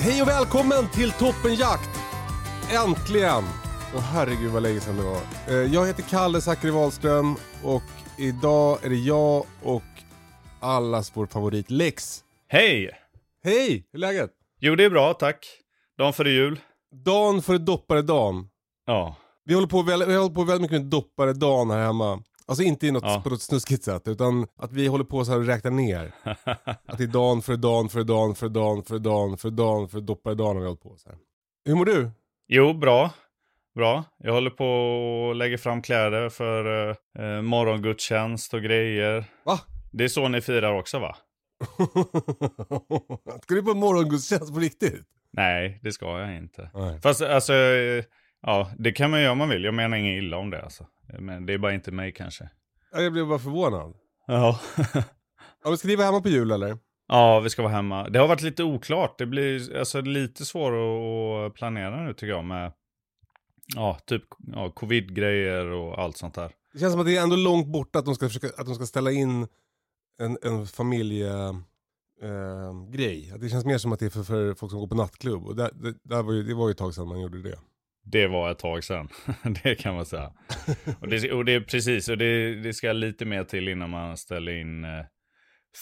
Hej och välkommen till Toppenjakt! Äntligen! Åh herregud vad länge sedan det var. Eh, Jag heter Kalle Zackari Wahlström och idag är det jag och allas vår favorit Lex. Hej! Hej! Hur är läget? Jo, det är bra, tack. Dagen före jul. Dan före dopparedagen. Ja. Vi håller på, väl, vi håller på väldigt mycket med dopparedagen här hemma. Alltså inte i något, Ja. på något snuskigt sätt utan att vi håller på så här och räknar ner. att det är dan för dan för dan för dan för dan för dan för dopparedagen har vi hållit på så här. Hur mår du? Jo, bra. Bra. Jag håller på och lägger fram kläder för eh, eh, morgongudstjänst och grejer. Va? Det är så ni firar också, va? Ska du på morgongudstjänst på riktigt? Nej, det ska jag inte. Nej. Fast alltså, eh, ja, det kan man göra om man vill. Jag menar inget illa om det alltså. Men det är bara inte mig kanske. Ja, Jag blev bara förvånad. Ja. Ska ni vara hemma på jul eller? ja, vi ska vara hemma. Det har varit lite oklart. Det blir alltså lite svårt att planera nu tycker jag med ja, typ ja, covid-grejer och allt sånt där. Det känns som att det är ändå långt borta att de ska, försöka, att de ska ställa in en, en familjegrej. Eh, det känns mer som att det är för, för folk som går på nattklubb. Och där, det, där var ju, det var ju ett tag sedan man gjorde det. Det var ett tag sedan. det kan man säga. Och det, och det är precis, och det, det ska lite mer till innan man ställer in eh,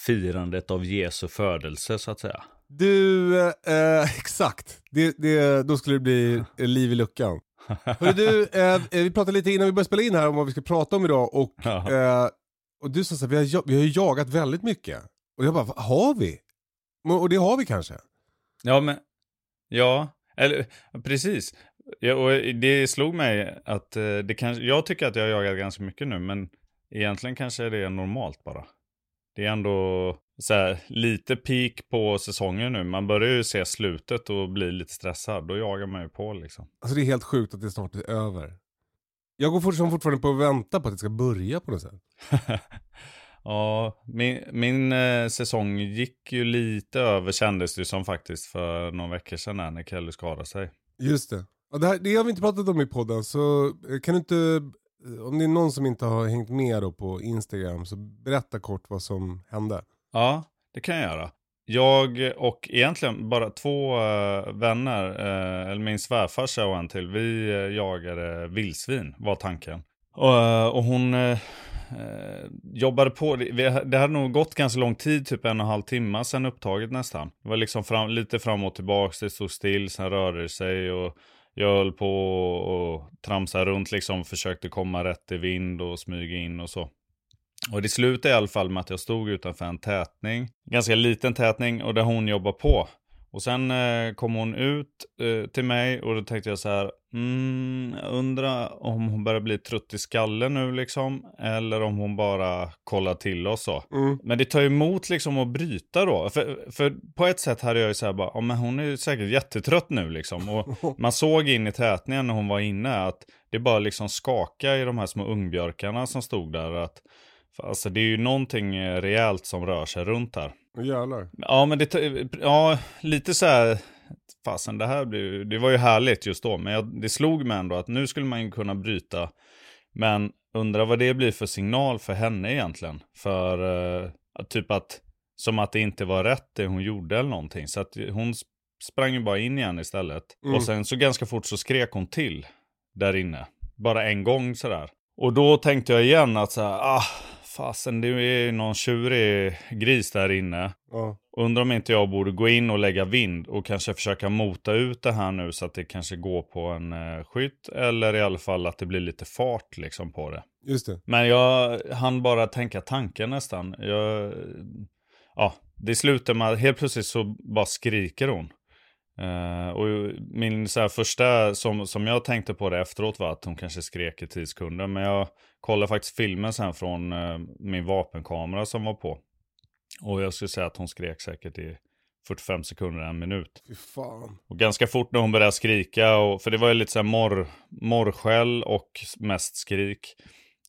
firandet av Jesu födelse så att säga. Du, eh, exakt. Det, det, då skulle det bli eh, liv i luckan. Hörru du, eh, vi pratade lite innan vi började spela in här om vad vi ska prata om idag. Och, eh, och du sa så här, vi har, vi har ju jagat väldigt mycket. Och jag bara, "Va, har vi? Och det har vi kanske. Ja, men ja, eller precis. Ja, och det slog mig att eh, det kanske, jag tycker att jag har jagat ganska mycket nu, men egentligen kanske är det normalt bara. Det är ändå så här, lite peak på säsongen nu. Man börjar ju se slutet och bli lite stressad. Då jagar man ju på liksom. Alltså det är helt sjukt att det snart är över. Jag går fort- som fortfarande på att vänta på att det ska börja på något sätt. ja, min, min eh, säsong gick ju lite över kändes det som faktiskt för några veckor sedan när Kelly skadade sig. Just det. Ja, det, här, det har vi inte pratat om i podden, så eh, kan du inte, eh, om det är någon som inte har hängt med då på Instagram, så berätta kort vad som hände. Ja, det kan jag göra. Jag och egentligen bara två eh, vänner, eller min svärfarsa och en till, vi jagade vildsvin var tanken. Och, och hon eh, jobbade på, det, vi, det hade nog gått ganska lång tid, typ en och en halv timme sedan upptaget nästan. Det var liksom fram, lite fram och tillbaka, det stod still, sen rörde det sig och jag höll på och tramsa runt liksom, försökte komma rätt i vind och smyga in och så. Och det slutade i alla fall med att jag stod utanför en tätning. Ganska liten tätning och där hon jobbar på. Och sen eh, kom hon ut eh, till mig och då tänkte jag så här. Mm, jag undrar om hon börjar bli trött i skallen nu liksom. Eller om hon bara kollar till oss så. Mm. Men det tar ju emot liksom att bryta då. För, för på ett sätt hade jag ju så här bara, ja men hon är ju säkert jättetrött nu liksom. Och man såg in i tätningen när hon var inne att det bara liksom skaka i de här små ungbjörkarna som stod där. Att, alltså det är ju någonting eh, rejält som rör sig runt här. Jävlar. Ja men det, ja lite så här, fasen det här blev det var ju härligt just då. Men jag, det slog mig ändå att nu skulle man ju kunna bryta. Men undrar vad det blir för signal för henne egentligen. För eh, typ att, som att det inte var rätt det hon gjorde eller någonting. Så att hon sp- sprang ju bara in igen istället. Mm. Och sen så ganska fort så skrek hon till där inne. Bara en gång sådär. Och då tänkte jag igen att så här, ah, fasen det är någon tjurig gris där inne. Ja. Undrar om inte jag borde gå in och lägga vind och kanske försöka mota ut det här nu så att det kanske går på en eh, skytt. Eller i alla fall att det blir lite fart liksom på det. Just det. Men jag hann bara tänka tanken nästan. Jag, ja, det slutar med att helt plötsligt så bara skriker hon. Eh, och min så här, första, som, som jag tänkte på det efteråt var att hon kanske skrek i 10 sekunder. Men jag kollade faktiskt filmen sen från eh, min vapenkamera som var på. Och jag skulle säga att hon skrek säkert i 45 sekunder, en minut. Och ganska fort när hon började skrika, och, för det var ju lite så här morr, morrskäll och mest skrik.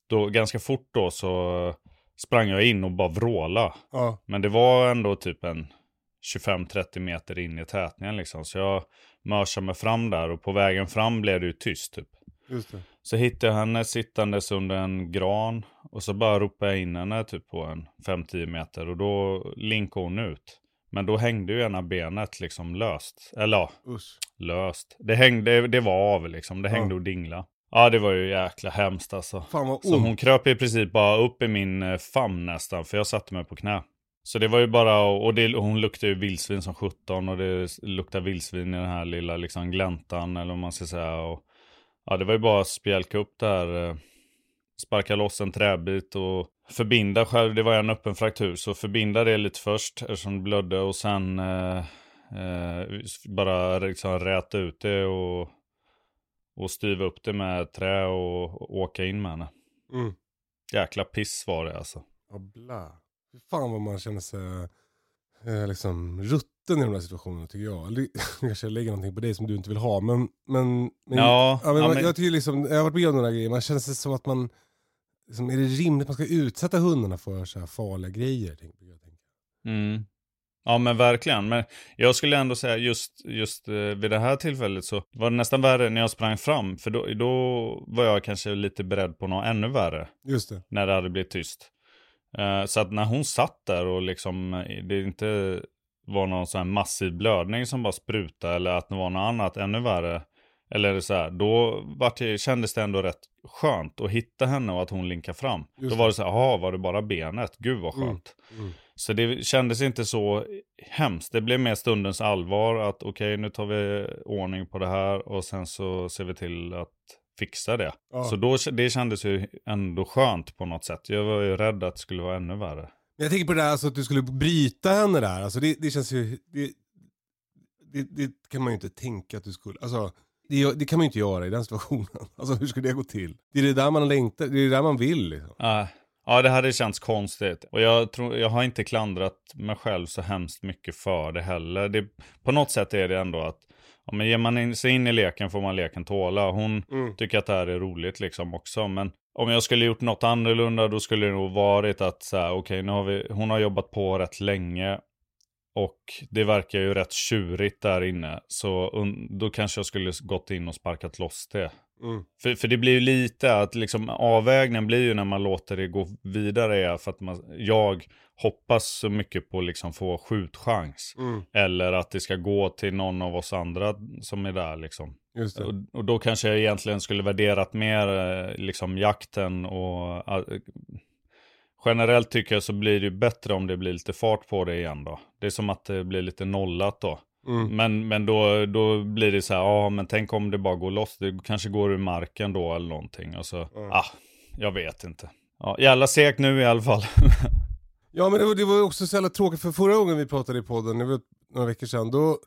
Då, ganska fort då så sprang jag in och bara vråla. Ja. Men det var ändå typ en 25-30 meter in i tätningen liksom. Så jag mörsade mig fram där och på vägen fram blev det ju tyst typ. Så hittade jag henne sittandes under en gran och så bara ropade jag in henne typ på en 5-10 meter och då linkade hon ut. Men då hängde ju ena benet liksom löst. Eller ja, Usch. löst. Det hängde, det var av liksom. Det hängde Ja. och dingla. Ja, det var ju jäkla hemskt alltså. Fan vad Så hon kröp i princip bara upp i min eh, famn nästan, för jag satte mig på knä. Så det var ju bara, och det, hon luktade ju vildsvin som 17 och det luktade vildsvin i den här lilla liksom gläntan eller vad man ska säga. Och, ja, det var ju bara att spjälka upp där, eh, sparka loss en träbit och förbinda själv, det var en öppen fraktur, så förbinda det lite först eftersom det blödde och sen eh, eh, bara liksom räta ut det och, och styva upp det med trä och, och åka in med henne. Mm. Jäkla piss var det alltså. Ja, blä. Fy fan vad man känner sig eh, liksom rutten i de där situationerna tycker jag. Eller, kanske jag lägger någonting på dig som du inte vill ha. Men, men, men, Ja, men, ja, man, men- jag tycker liksom, jag har varit med om där grejerna. Man känner sig som att man, liksom, är det rimligt att man ska utsätta hundarna för så här farliga grejer? Tänker jag. Mm. Ja men verkligen. Men jag skulle ändå säga just, just eh, vid det här tillfället så var det nästan värre när jag sprang fram. För då, då var jag kanske lite beredd på något ännu värre. Just det. När det hade blivit tyst. Eh, så att när hon satt där och liksom eh, det inte var någon sån här massiv blödning som bara sprutade eller att det var något annat ännu värre. Eller så här, då vart det, kändes det ändå rätt skönt att hitta henne och att hon linkade fram. Just då var det så här, jaha, var det bara benet? Gud vad skönt. Mm. Så det kändes inte så hemskt. Det blev mer stundens allvar att okej, nu tar vi ordning på det här och sen så ser vi till att fixa det. Ja. Så då, det kändes ju ändå skönt på något sätt. Jag var ju rädd att det skulle vara ännu värre. Jag tänker på det där alltså, att du skulle bryta henne där. Alltså, det, det känns ju... Det, det, det kan man ju inte tänka att du skulle... Alltså, det, det kan man ju inte göra i den situationen. Alltså hur skulle det gå till? Det är det där man längtar, det är det där man vill liksom. Äh, ja, det hade känts konstigt. Och jag, tror, jag har inte klandrat mig själv så hemskt mycket för det heller. Det, på något sätt är det ändå att ja, men ger man in, sig in i leken får man leken tåla. Hon tycker att det här är roligt liksom också. Men om jag skulle gjort något annorlunda då skulle det nog varit att så här, okej, nu har vi, hon har jobbat på rätt länge. Och det verkar ju rätt tjurigt där inne. Så då kanske jag skulle gått in och sparkat loss det. Mm. För, för det blir ju lite att liksom avvägningen blir ju när man låter det gå vidare för att man, jag hoppas så mycket på liksom få skjutchans. Mm. Eller att det ska gå till någon av oss andra som är där liksom. Och, och då kanske jag egentligen skulle värderat mer eh, liksom jakten och eh, generellt tycker jag så blir det ju bättre om det blir lite fart på det igen då. Det är som att det blir lite nollat då. Mm. Men, men då, då blir det så här, ja men tänk om det bara går loss, det kanske går ur marken då eller någonting. Och så, ah, jag vet inte. Ja, jävla segt nu i alla fall. Ja men det var, det var också så jävla tråkigt för förra gången vi pratade i podden, det var några veckor sedan, då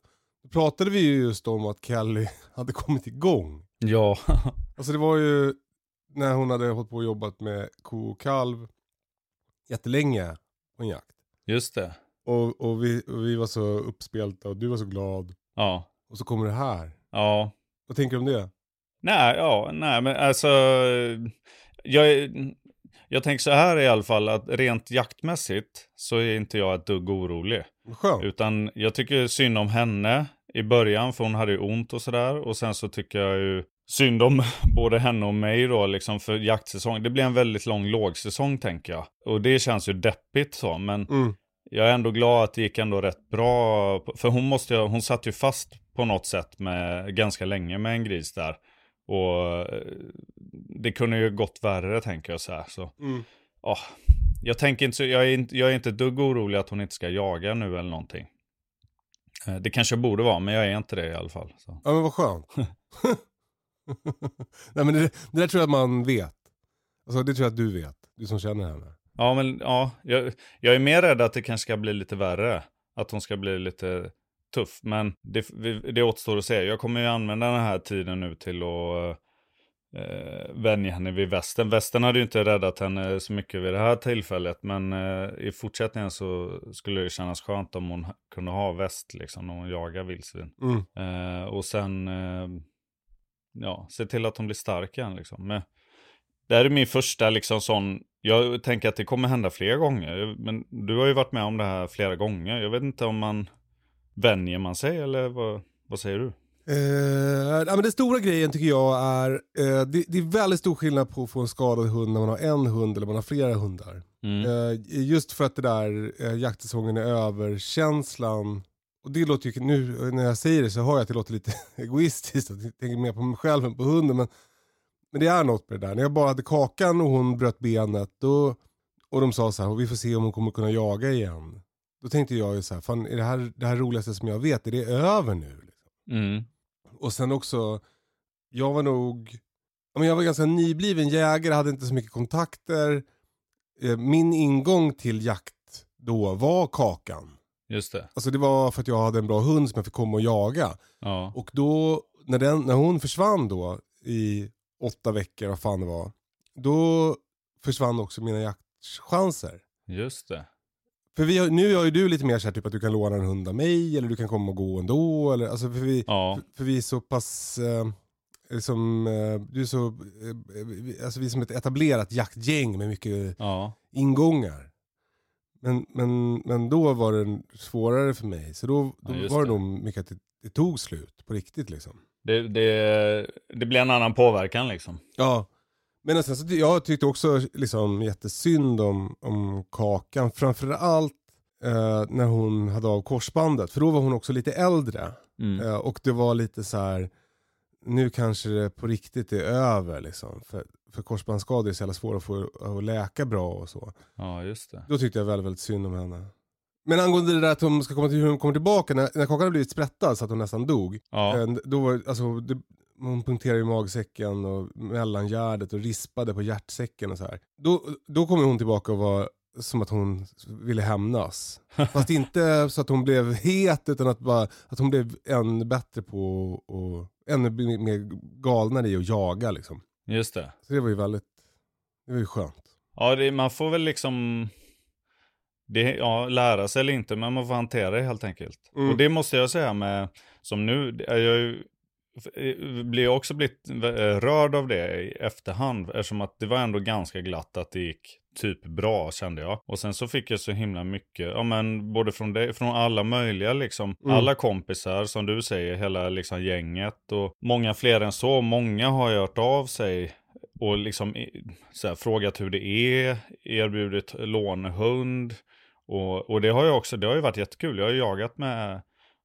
pratade vi ju just om att Kelly hade kommit igång. ja. Alltså det var ju när hon hade hållit på och jobbat med ko och kalv jättelänge på en jakt. Just det. Och, och, vi, och vi var så uppspelta och du var så glad. Ja. Och så kommer det här. Ja. Vad tänker du om det? Nej, ja, nej men alltså. Jag, jag tänker så här i alla fall att rent jaktmässigt så är inte jag ett dugg orolig. Skönt. Utan jag tycker synd om henne i början för hon hade ju ont och sådär. Och sen så tycker jag ju synd om både henne och mig då liksom för jaktsäsong. Det blir en väldigt lång lågsäsong tänker jag. Och det känns ju deppigt så men Mm. jag är ändå glad att det gick ändå rätt bra. För hon måste hon satt ju fast på något sätt med ganska länge med en gris där. Och eh, det kunde ju gått värre tänker jag så här. Så, Mm. ja, jag tänker inte så, jag är inte, jag är inte ett dugg orolig att hon inte ska jaga nu eller någonting. Eh, Det kanske jag borde vara, men jag är inte det i alla fall. Så. Ja men vad skönt. Nej men det, det där tror jag att man vet. Alltså det tror jag att du vet. Du som känner henne. Ja, men ja, jag, jag är mer rädd att det kanske ska bli lite värre. Att hon ska bli lite tuff. Men det, det återstår att se. Jag kommer ju använda den här tiden nu till att eh, vänja henne vid västen. Västen hade ju inte räddat henne så mycket vid det här tillfället. Men eh, i fortsättningen så skulle det kännas skönt om hon kunde ha väst liksom när hon jagar vildsvin. Mm. Eh, och sen eh, ja, se till att hon blir stark igen. Liksom. Men, det här är min första liksom sån, jag tänker att det kommer hända fler gånger. Men du har ju varit med om det här flera gånger. Jag vet inte om man vänjer man sig eller vad, vad säger du? Eh, ja, men den stora grejen tycker jag är, eh, det, det är väldigt stor skillnad på att få en skadad hund när man har en hund eller man har flera hundar. Mm. Eh, just för att det där eh, jaktsäsongen är över-känslan. Och det låter ju, nu när jag säger det så hör jag att det låter lite egoistiskt. Att jag tänker mer på mig själv än på hunden. Men, men det är något med det där. När jag bara hade kakan och hon bröt benet. Då, och de sa så här, vi får se om hon kommer kunna jaga igen. Då tänkte jag ju så här, fan är det här det här roligaste som jag vet, är det över nu? Mm. Och sen också, jag var nog, men jag var ganska nybliven jägare, hade inte så mycket kontakter. Eh, Min ingång till jakt då var kakan. Just det. Alltså det var för att jag hade en bra hund som jag fick komma och jaga. Ja. Och då, när, den, när hon försvann då i åtta veckor, vad fan det var. Då försvann också mina jaktchanser. Just det. För vi har, nu har ju du lite mer så här, typ att du kan låna en hund av mig eller du kan komma och gå ändå. Eller, alltså för, vi, Ja. för, för vi är så pass, eh, liksom, eh, du är så, eh, vi- alltså vi är som ett etablerat jaktgäng med mycket Ja. ingångar. Men, men, men då var det svårare för mig. Så då, då Ja, var det det. nog mycket att det, det tog slut på riktigt liksom. Det, det, det blir en annan påverkan liksom. Ja. Men sen så, ty- jag tyckte också liksom jättesynd om, om Kakan. Framförallt eh, när hon hade av korsbandet. För då var hon också lite äldre. Mm. Eh, och det var lite så här. Nu kanske det på riktigt är över liksom. För, för korsbandsskador är så jävla svåra att få att läka bra och så. Ja, just det. Då tyckte jag väldigt, väldigt synd om henne. Men angående det där att hon ska komma till, hur hon kommer tillbaka. När, när Kakan hade blivit sprättad så att hon nästan dog. Ja. Eh, Då var, alltså, det, hon punkterade i magsäcken och mellangärdet och rispade på hjärtsäcken och så här. Då, då kommer hon tillbaka och var som att hon ville hämnas. Fast inte så att hon blev het utan att, bara, att hon blev ännu bättre på och ännu mer galnare i att jaga liksom. Just det. Så det var ju väldigt, det var ju skönt. Ja, det, man får väl liksom det, ja, lära sig eller inte, men man får hantera det helt enkelt. Mm. Och det måste jag säga med, som nu, är jag ju- eh, blir jag också blivit eh, rörd av det i efterhand, eftersom att det var ändå ganska glatt att det gick typ bra kände jag. Och sen så fick jag så himla mycket, ja men både från dig, från alla möjliga liksom, Mm. alla kompisar som du säger, hela liksom gänget och många fler än så, många har ju hört av sig och liksom så här, frågat hur det är, erbjudit lånehund. Och, och det har jag också, det har ju varit jättekul. Jag har ju jagat med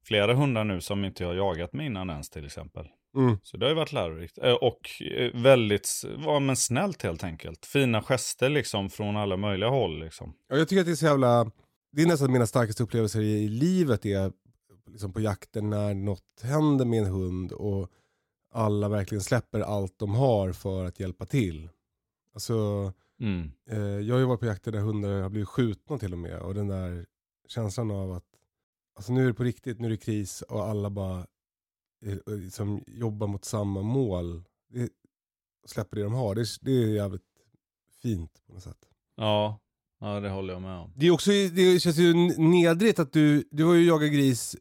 flera hundar nu som inte jag har jagat med innan ens till exempel. Mm. Så det har ju varit lärorikt. Eh, Och eh, väldigt, ja, men snällt helt enkelt. Fina gester liksom från alla möjliga håll liksom. Ja, jag tycker att det är så jävla, det är nästan mina starkaste upplevelser i, i livet är liksom på jakten när något händer med en hund och alla verkligen släpper allt de har för att hjälpa till. Alltså, Mm. eh, jag har ju varit på jakter där hundar har blivit skjutna till och med och den där känslan av att alltså nu är det på riktigt, nu är det kris och alla bara eh, som jobbar mot samma mål. Det, släpper det de har, det, det är jävligt fint på något sätt. Ja, ja, det håller jag med om. Det, är också, det känns ju nedrigt att du, du har ju jagat gris,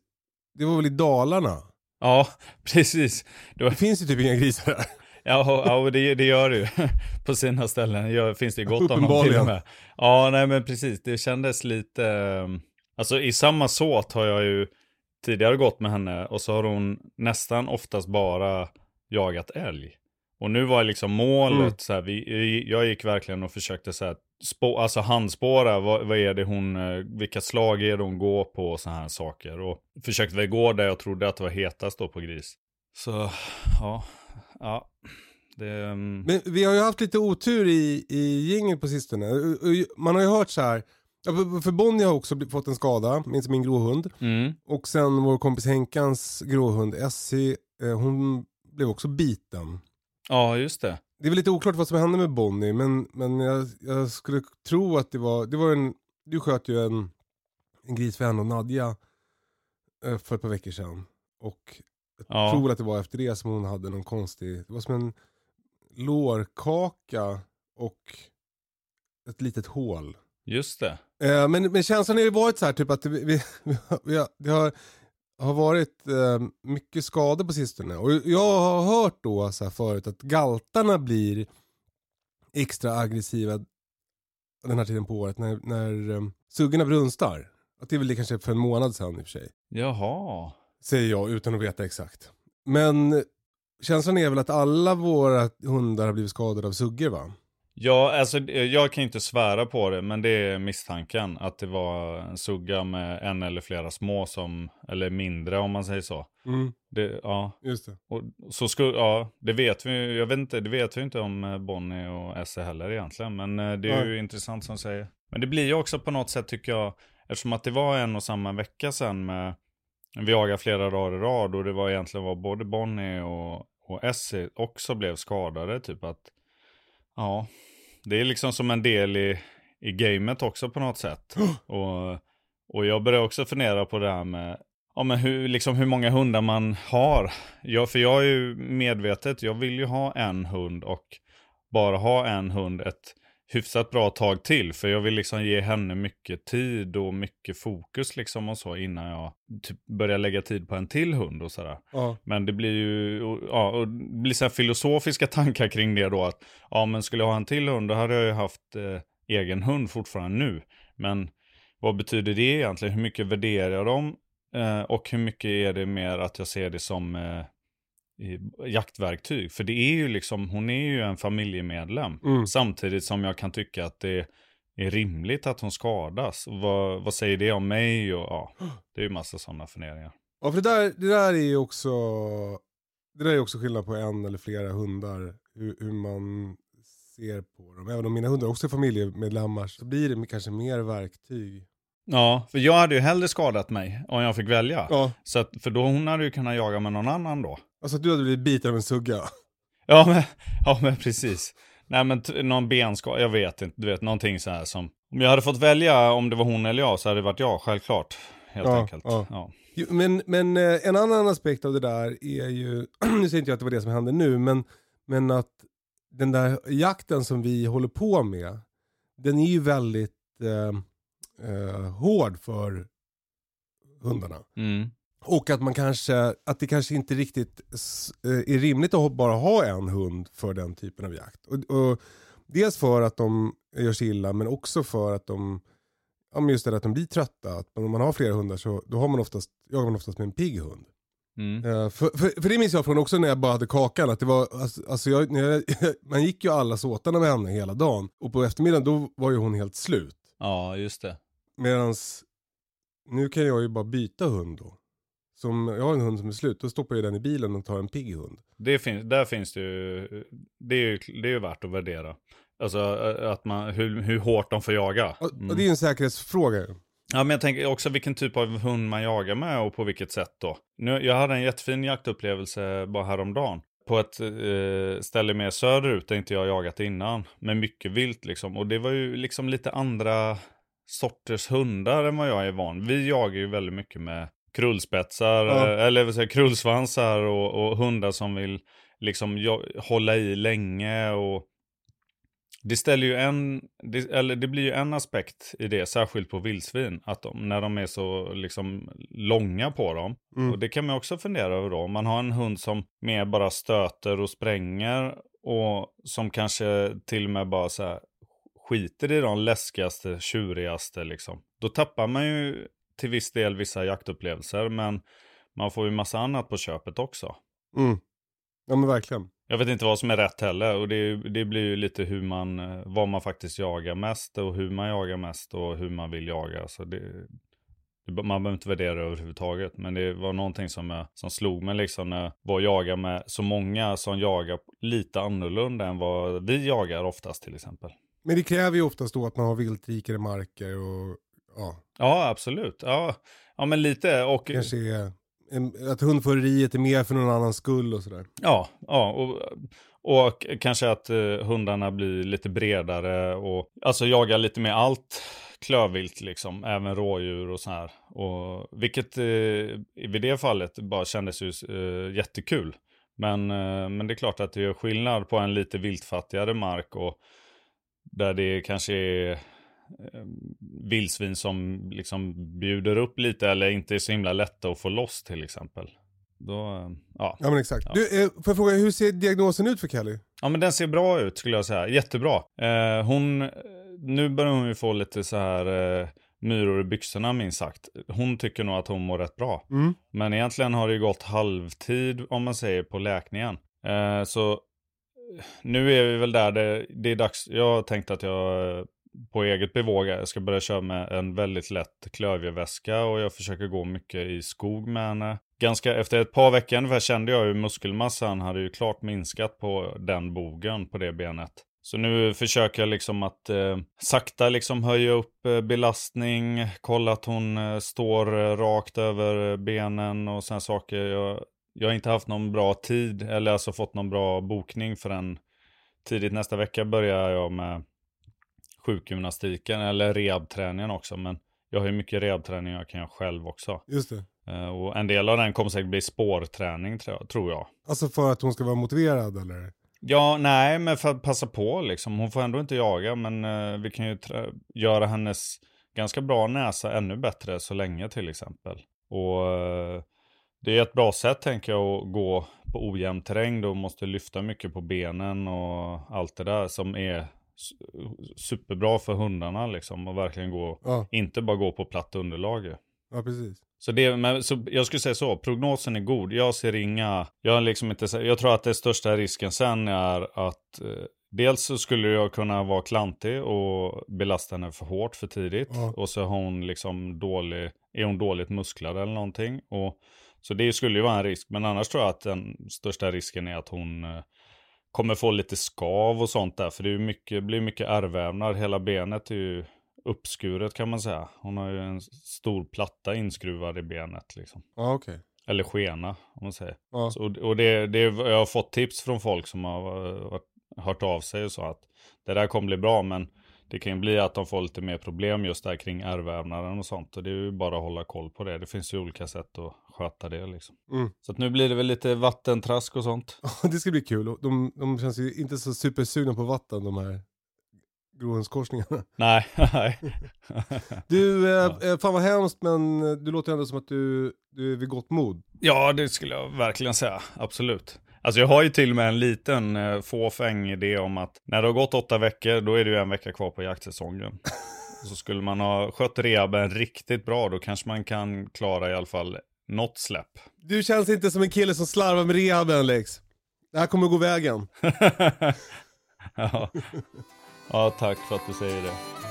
det var väl i Dalarna? Ja, precis. Det var, Det finns ju typ inga grisar där. Ja, ja det, det gör det ju. På sina ställen gör, finns det ju gott om dem till och med. Ja, nej men precis. Det kändes lite... eh, Alltså i samma såt har jag ju tidigare gått med henne och så har hon nästan oftast bara jagat älg. Och nu var liksom målet Mm. så här, vi, jag gick verkligen och försökte så här, spå, alltså handspåra, vad, vad är det hon, eh, vilka slag är det hon går på och så här saker. Och försökte väl gå där jag trodde att det var hetast då på gris. Så, ja, ja. Det, mm, Men vi har ju haft lite otur i, i gänget på sistone. Man har ju hört så här. Ja, för- Bonnie har också fått en skada, minns min gråhund. mm, Och sen vår kompis Henkans gråhund Essie, eh, hon blev också biten. ja, just det. Det är väl lite oklart vad som hände med Bonnie, men, men jag, jag skulle tro att det var, det var en, du sköt ju en, en gris för henne och Nadja eh, för ett par veckor sedan. Och jag Ja. tror att det var efter det som hon hade någon konstig, det var som en lårkaka och ett litet hål. Just det. Eh, men, men känslan har ju varit så här typ att vi, vi, vi har, det har, har varit eh, mycket skador på sistone. Och jag har hört då så här förut att galtarna blir extra aggressiva den här tiden på året när, när eh, suggorna brunstar. Att det är väl det kanske för en månad sedan i och för sig. Jaha. Säger jag utan att veta exakt. Men känslan är väl att alla våra hundar har blivit skadade av suggor va? Ja, alltså eh, jag kan inte svära på det, men det är misstanken att det var en sugga med en eller flera små som, eller mindre om man säger så. Mm, Det, ja, just det. och så skulle, ja, det vet vi jag vet inte, det vet vi inte om eh, Bonnie och Esse heller egentligen, men eh, det är ju intressant som säger. Men det blir ju också på något sätt tycker jag, eftersom att det var en och samma vecka sedan med, vi jagade flera dagar i rad och det var egentligen var både Bonnie och, och Essie också blev skadade, typ att, ja, det är liksom som en del i, i gamet också på något sätt. och, och jag börjar också fundera på det här med Ja men hur, liksom hur många hundar man har. Ja, för jag är ju medvetet, jag vill ju ha en hund och bara ha en hund ett hyfsat bra tag till. För jag vill liksom ge henne mycket tid och mycket fokus liksom och så innan jag typ börjar lägga tid på en till hund och sådär. Ja. Men det blir ju, och- ja, och det blir så filosofiska tankar kring det då att, ja men skulle jag ha en till hund då hade jag ju haft eh, egen hund fortfarande nu. Men vad betyder det egentligen? Hur mycket värderar jag dem? Eh, och hur mycket är det mer att jag ser det som eh, jaktverktyg? För det är ju liksom, hon är ju en familjemedlem. Mm. Samtidigt som jag kan tycka att det är rimligt att hon skadas. Vad, vad säger det om mig? Och, ja, det är ju massa sådana funderingar. Ja för det där, det där är ju också, det där är också skillnad på en eller flera hundar. Hur, hur man ser på dem. Även om mina hundar också är familjemedlemmar så blir det kanske mer verktyg. Ja, för jag hade ju hellre skadat mig om jag fick välja. Ja, Så att, för då hon hade ju kunnat jaga med någon annan då. Alltså du hade blivit biten av en sugga. Ja men, ja, men precis. Nej men någon benskada, jag vet inte, du vet någonting så här som. Om jag hade fått välja om det var hon eller jag så hade det varit jag, självklart. Helt Ja, enkelt. ja. Ja. Jo, Men, men eh, en annan aspekt av det där är ju, nu säger inte jag att det var det som hände nu, men, men att den där jakten som vi håller på med, den är ju väldigt eh, eh, hård för hundarna. Mm. Och att man kanske, att det kanske inte riktigt eh, är rimligt att bara ha en hund för den typen av jakt. Och, och dels för att de gör sig illa men också för att de, ja men just det att de blir trötta. Att om man har flera hundar så då har man oftast, jagar man oftast med en pigg hund. Mm. Eh, för, för, för det minns jag från också när jag bara hade kakan. Att det var, alltså, jag, jag, man gick ju alla såtarna med henne hela dagen. Och på eftermiddagen då var ju hon helt slut. ja, just det. Medans nu kan jag ju bara byta hund då. Som, jag har en hund som är slut, då stoppar jag den i bilen och tar en pigg hund. det finns, där finns det ju, det är ju, det är ju värt att värdera. Alltså eh, att man, hur, hur hårt de får jaga. Mm. och det är ju en säkerhetsfråga. Ja, men jag tänker också vilken typ av hund man jagar med och på vilket sätt då. Nu, jag hade en jättefin jaktupplevelse bara häromdagen. På ett eh, ställe mer söderut där inte jag jagat innan. Med mycket vilt liksom. Och det var ju liksom lite andra sorters hundar än vad jag är van. Vi jagar ju väldigt mycket med krullspetsar, Ja. eh, eller vad säger, krullsvansar och, och hundar som vill liksom hålla i länge och det ställer ju en, det, eller det blir ju en aspekt i det, särskilt på vildsvin, att de, när de är så liksom långa på dem. Mm. Och det kan man också fundera över då, om man har en hund som mer bara stöter och spränger och som kanske till och med bara så här skiter i de läskigaste, tjurigaste liksom. Då tappar man ju till viss del vissa jaktupplevelser, men man får ju massa annat på köpet också. Mm. Ja men verkligen. Jag vet inte vad som är rätt heller och det, det blir ju lite hur man, eh, vad man faktiskt jagar mest och hur man jagar mest och hur man vill jaga. Så det, man behöver inte värdera det överhuvudtaget. Men det var någonting som, jag, som slog mig liksom när jag var jagade med så många som jagar lite annorlunda än vad vi jagar oftast till exempel. Men det kräver ju oftast då att man har viltrikare marker och ja, Ja, absolut. Ja, ja men lite. Och, kanske är en, att hundföreriet är mer för någon annans skull och sådär. Ja, ja och, och kanske att eh, hundarna blir lite bredare och alltså jagar lite mer allt klövvilt liksom, även rådjur och så här. Och, vilket eh, vid det fallet bara kändes ju eh, jättekul. Men, eh, men det är klart att det gör skillnad på en lite viltfattigare mark och där det kanske är vildsvin som liksom bjuder upp lite eller inte är så himla lätta att få loss till exempel. Då, eh, ja. Ja men exakt. Du, eh, får jag fråga, hur ser diagnosen ut för Kelly? Ja men den ser bra ut skulle jag säga, jättebra. Eh, hon, nu börjar hon ju få lite så här eh, myror i byxorna minst sagt. Hon tycker nog att hon mår rätt bra. Mm. Men egentligen har det ju gått halvtid om man säger på läkningen. Eh, så eh, nu är vi väl där det, det är dags. Jag tänkte att jag eh, på eget bevåg jag ska börja köra med en väldigt lätt klövjeväska och jag försöker gå mycket i skog med henne. Ganska efter ett par veckor ungefär kände jag hur muskelmassan hade ju klart minskat på den bogen på det benet. Så nu försöker jag liksom att eh, sakta liksom höja upp eh, belastning, kolla att hon eh, står eh, rakt över eh, benen och sådana saker. Jag, jag har inte haft någon bra tid, eller alltså fått någon bra bokning förrän tidigt nästa vecka börjar jag med sjukgymnastiken eller rehabträningen också. Men jag har ju mycket rehabträning jag kan göra själv också. Just det. Eh, och en del av den kommer säkert bli spårträning tror jag-. Alltså för att hon ska vara motiverad eller? Ja, nej, men för att passa på liksom. Hon får ändå inte jaga, men eh, vi kan ju göra hennes ganska bra näsa ännu bättre så länge till exempel. Och eh, det är ett bra sätt tänker jag att gå på ojämn terräng då måste lyfta mycket på benen och allt det där som är superbra för hundarna liksom. Och verkligen gå, Ja, inte bara gå på platt underlag ja precis. Så, det, men, så jag skulle säga så, prognosen är god. Jag ser inga, jag har liksom inte, jag tror att det största risken sen är att eh, dels så skulle jag kunna vara klantig och belasta henne för hårt för tidigt. Ja. Och så har hon liksom dålig, är hon dåligt musklad eller någonting. Och, så det skulle ju vara en risk. Men annars tror jag att den största risken är att hon eh, kommer få lite skav och sånt där. För det mycket, blir mycket ärrvävnad. Hela benet är ju uppskuret kan man säga. Hon har ju en stor platta inskruvad i benet liksom. Ja okej. Eller skena om man säger. Ja. Så, och det, det, jag har fått tips från folk som har eh, varit, hört av sig och så att det där kommer bli bra men det kan ju bli att de får lite mer problem just där kring ärrvävnaden och sånt. Och det är ju bara att hålla koll på det. Det finns ju olika sätt att sköta det liksom. Mm. Så att nu blir det väl lite vattentrask och sånt. Det ska bli kul. De, de känns ju inte så supersugna på vatten de här gråhundskorsningarna. Nej, nej. Du, eh, eh, fan vad hemskt men eh, du låter ändå som att du, du är vid gott mod. Ja, det skulle jag verkligen säga. Absolut. Alltså jag har ju till och med en liten eh, fåfäng idé om att när det har gått åtta veckor, då är det ju en vecka kvar på jaktsäsongen. Så skulle man ha skött rehaben riktigt bra, då kanske man kan klara i alla fall något släpp. Du känns inte som en kille som slarvar med rehaben Lex. Det här kommer gå vägen. ja. ja, tack för att du säger det.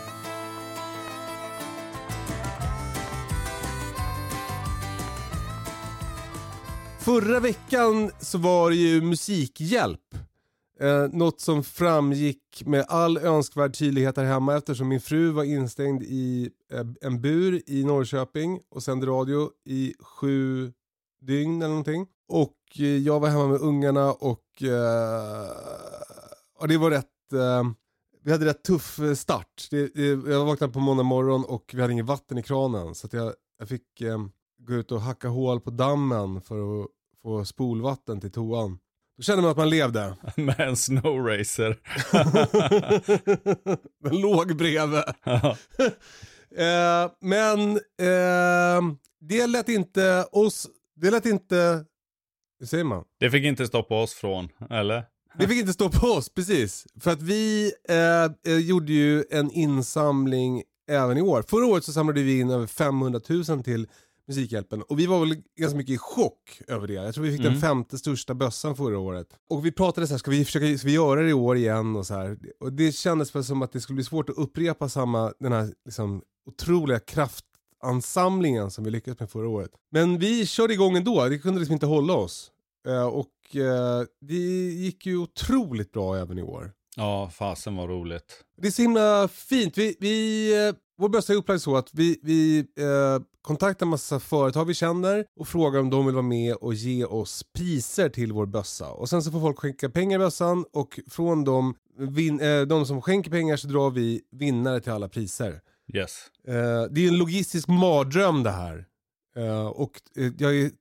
Förra veckan så var det ju musikhjälp. Eh, något som framgick med all önskvärd tydlighet här hemma eftersom min fru var instängd i eh, en bur i Norrköping och sände radio i sju dygn eller någonting. Och eh, jag var hemma med ungarna och eh, och det var rätt, eh, vi hade rätt tuff start. Det, det, jag vaknade på måndag morgon och vi hade inget vatten i kranen så att jag, jag fick eh, gå ut och hacka hål på dammen för att få spolvatten till toan. Då kände man att man levde. Med en snowracer. Den låg bredvid. Eh, men eh, det lät inte oss, det lät inte, hur säger man? det fick inte stoppa oss från, eller? Det fick inte stå på oss, precis. För att vi eh, eh, gjorde ju en insamling även i år. Förra året så samlade vi in över 500 000 till Musikhjälpen och vi var väl ganska mycket i chock över det. Jag tror vi fick den Mm. femte största bössan förra året. Och vi pratade så här, ska vi försöka ska vi göra det i år igen och så här. Och det kändes väl som att det skulle bli svårt att upprepa samma, den här liksom otroliga ansamlingen som vi lyckades med förra året. Men vi körde igång ändå, det kunde liksom inte hålla oss. Eh, och eh, det gick ju otroligt bra även i år. Ja, fasen var roligt. Det är så himla fint. Vi, vi, eh, vår bössa är upplagd så att vi, vi eh, kontaktar massa företag vi känner och frågar om de vill vara med och ge oss priser till vår bössa. Och sen så får folk skänka pengar i bössan och från dem, vin, eh, de som skänker pengar så drar vi vinnare till alla priser. Yes. Eh, det är en logistisk mardröm det här. Eh, och eh, jag är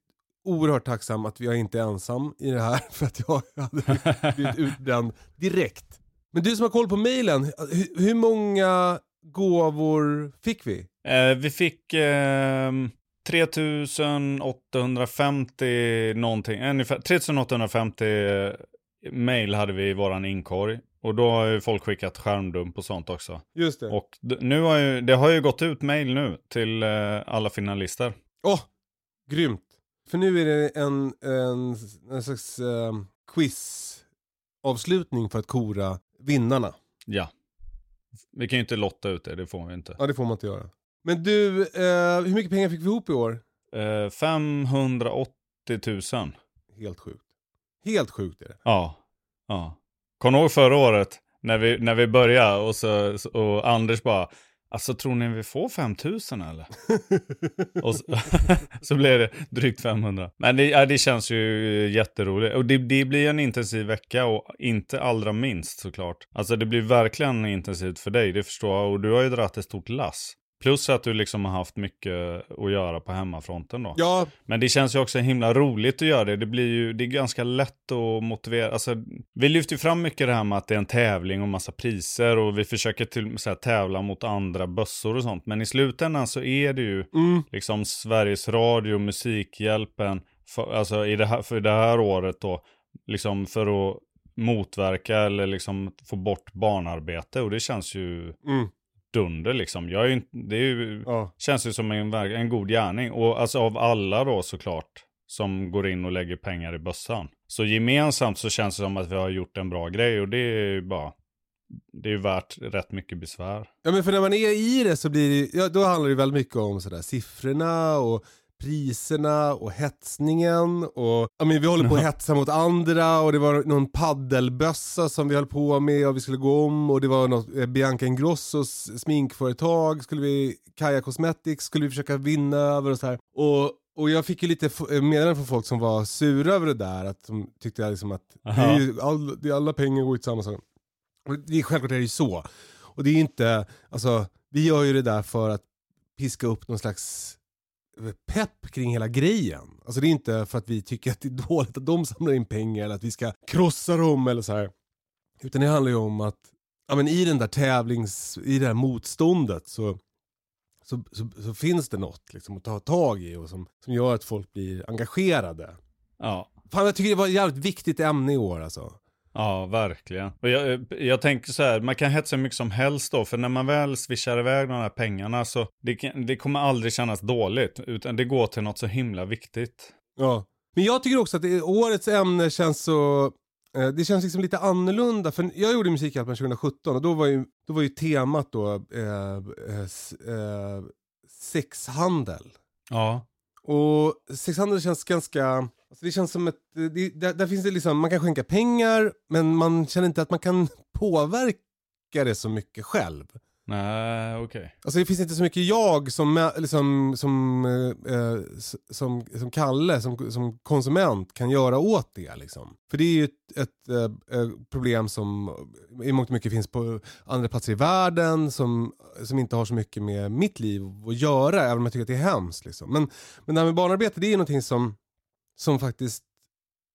oerhört tacksam att jag inte är ensam i det här för att jag hade blivit utbränd direkt. Men du som har koll på mejlen, hur, hur många gåvor fick vi? Eh, vi fick eh, 3850 någonting, ungefär 3850 eh, mail hade vi i våran inkorg. Och då har ju folk skickat skärmdump och sånt också. Just det. Och nu har ju, det har ju gått ut mail nu till eh, alla finalister. Åh, grymt. För nu är det en, en, en slags eh, quiz-avslutning för att kora vinnarna. Ja. Vi kan ju inte lotta ut det, det får vi inte. Ja, det får man inte göra. Men du, eh, hur mycket pengar fick vi ihop i år? Eh, 580 000. Helt sjukt. Helt sjukt är det. Ja. ja. Kommer ihåg förra året? När vi, när vi började och, så, och Anders bara Alltså tror ni vi får 5000 eller? och så, så blev det drygt 500. Men det, ja, det känns ju jätteroligt. Och det, det blir en intensiv vecka och inte allra minst såklart. Alltså det blir verkligen intensivt för dig, det förstår jag. Och du har ju dragit ett stort lass. Plus att du liksom har haft mycket att göra på hemmafronten då. Ja, Men det känns ju också himla roligt att göra det. Det blir ju, det är ganska lätt att motivera. Alltså, vi lyfter ju fram mycket det här med att det är en tävling och massa priser och vi försöker till så här, tävla mot andra bössor och sånt. Men i slutändan så är det ju mm, liksom Sveriges Radio, Musikhjälpen, för, alltså i det här, för det här året då, liksom för att motverka eller liksom få bort barnarbete och det känns ju mm, dunder liksom. Jag är ju, det är ju, ja. Känns ju som en, en god gärning. Och alltså av alla då såklart som går in och lägger pengar i bössan. Så gemensamt så känns det som att vi har gjort en bra grej och det är ju bara, det är ju värt rätt mycket besvär. Ja men för när man är i det så blir det, ja, då handlar det väldigt mycket om sådär siffrorna och priserna och hetsningen och ja, men vi håller på att hetsa mot andra och det var någon paddelbössa som vi höll på med och vi skulle gå om och det var något eh, Bianca Ingrossos sminkföretag skulle vi, Kaja Cosmetics skulle vi försöka vinna över och så här. Och och jag fick ju lite eh, meddelanden från folk som var sura över det där, att de tyckte liksom att det är ju, all, alla pengar går till samma sak. Och det är, självklart är det ju så. Och det är ju inte, alltså vi gör ju det där för att piska upp någon slags pepp kring hela grejen. Alltså det är inte för att vi tycker att det är dåligt att de samlar in pengar eller att vi ska krossa dem eller så här. Utan det handlar ju om att ja, men i den där tävlings, i det här motståndet så, så, så, så finns det något liksom, att ta tag i och som, som gör att folk blir engagerade. Ja. Fan jag tycker det var ett jävligt viktigt ämne i år alltså. Ja, verkligen. Och jag, jag tänker så här, man kan hetsa hur mycket som helst då, för när man väl swishar iväg de här pengarna så det, det kommer aldrig kännas dåligt, utan det går till något så himla viktigt. Ja. Men jag tycker också att det, årets ämne känns så... Eh, det känns liksom lite annorlunda. För jag gjorde Musikhjälpen 2017 och då var ju, då var ju temat då eh, eh, eh, sexhandel. Ja. Och sexhandel känns ganska... Alltså det känns som ett... Det, där, där finns det liksom, man kan skänka pengar men man känner inte att man kan påverka det så mycket själv. Nej, okej. Alltså det finns inte så mycket jag som, liksom, som, eh, eh, som, som Kalle, som, som konsument kan göra åt det. Liksom. För det är ju ett, ett eh, eh, problem som i mångt och mycket finns på andra platser i världen som, som inte har så mycket med mitt liv att göra, även om jag tycker att det är hemskt. Liksom. Men, men det här med barnarbete, det är någonting som, som faktiskt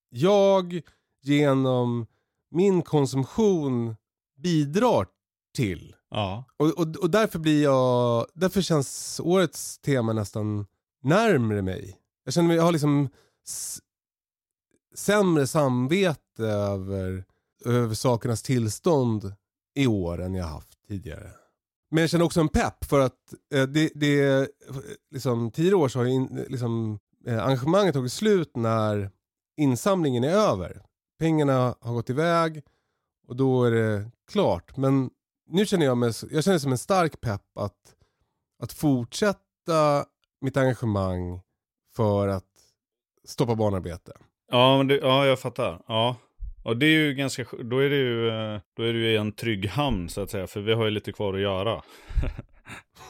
jag genom min konsumtion bidrar till. Ja. Och, och, och därför blir jag, därför känns årets tema nästan närmre mig. Jag känner mig, jag har liksom sämre samvete över, över sakernas tillstånd i år än jag haft tidigare. Men jag känner också en pepp för att eh, det, det är liksom tio år så har in, liksom, eh, engagemanget tagit slut när insamlingen är över. Pengarna har gått iväg och då är det klart. Men nu känner jag mig, jag känner som en stark pepp att, att fortsätta mitt engagemang för att stoppa barnarbete. Ja, men det, ja, jag fattar. Ja. Och det är ju ganska, då är det ju, eh, då är det ju i en trygg hamn så att säga, för vi har ju lite kvar att göra.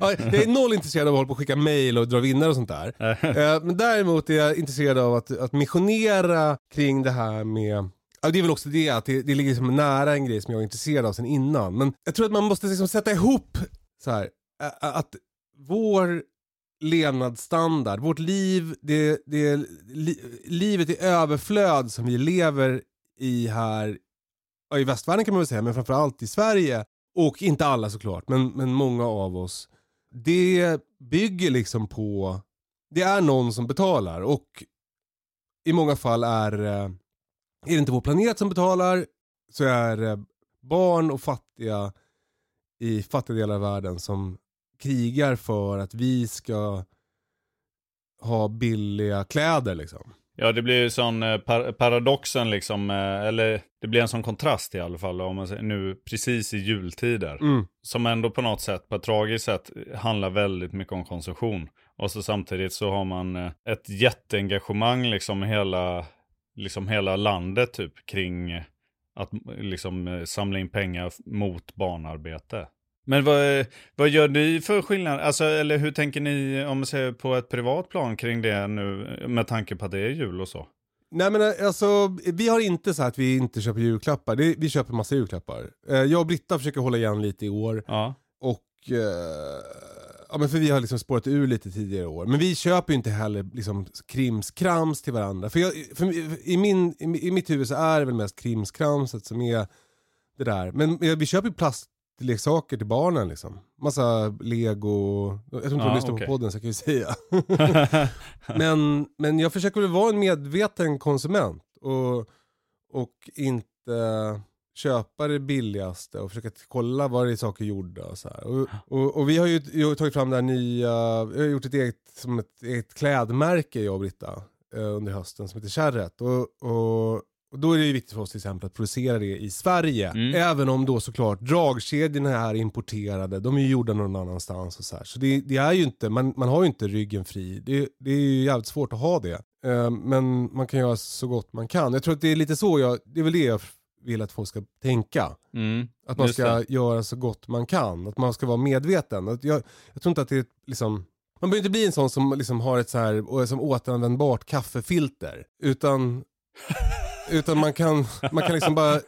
ja, jag är noll intresserad av att hålla på och skicka mail och dra vinnare och sånt där. Eh, Men däremot är jag intresserad av att, att missionera kring det här med Ja, det är väl också det, att det, det ligger liksom nära en grej som jag är intresserad av sen innan. Men jag tror att man måste liksom sätta ihop så här, att vår levnadsstandard, vårt liv, det, det, li, livet i överflöd som vi lever i här, i västvärlden kan man väl säga, men framförallt i Sverige, och inte alla såklart, men, men många av oss, det bygger liksom på, det är någon som betalar och i många fall är, eh, är det inte vår planet som betalar så är det barn och fattiga i fattiga delar av världen som krigar för att vi ska ha billiga kläder liksom. Ja, det blir ju sån eh, par paradoxen liksom, eh, eller det blir en sån kontrast i alla fall om man säger, nu precis i jultider. Mm. Som ändå på något sätt, på ett tragiskt sätt, handlar väldigt mycket om konsumtion. Och så samtidigt så har man eh, ett jätteengagemang liksom hela, liksom hela landet typ kring att liksom samla in pengar mot barnarbete. Men vad, eh, vad gör ni för skillnad? Alltså, eller hur tänker ni om man säger på ett privat plan kring det nu med tanke på att det är jul och så? Nej men alltså, vi har inte så att vi inte köper julklappar. Det, vi köper massa julklappar. Eh, jag och Britta försöker hålla igen lite i år. Ja. Och, eh, ja men för vi har liksom spårat ur lite tidigare år. Men vi köper ju inte heller liksom krimskrams till varandra. För, jag, för i, min, i, i mitt huvud så är det väl mest krimskramset som är det där. Men vi köper ju plastleksaker till barnen liksom. Massa lego, jag tror inte Ja, de lyssnar okej. på podden så jag kan ju säga. men, men jag försöker väl vara en medveten konsument. Och, och inte köpa det billigaste och försöka kolla vad det är saker gjorda och så. Och, och, och vi har ju ju tagit fram det här nya, vi har gjort ett eget, som ett eget klädmärke jag och Britta eh, under hösten som heter Kärret. Och, och, och då är det ju viktigt för oss till exempel att producera det i Sverige. Mm. Även om då såklart dragkedjorna är importerade, de är ju gjorda någon annanstans och så här. Så det, det är ju inte, man, man har ju inte ryggen fri. Det, det är ju jävligt svårt att ha det. Eh, men man kan göra så gott man kan. Jag tror att det är lite så jag, det är väl det jag vill att folk ska tänka. Mm. Att man Just ska det. göra så gott man kan. Att man ska vara medveten. Att jag, jag tror inte att det är liksom... Man behöver inte bli en sån som liksom har ett så här, som återanvändbart kaffefilter. Utan, utan man kan, man kan liksom bara,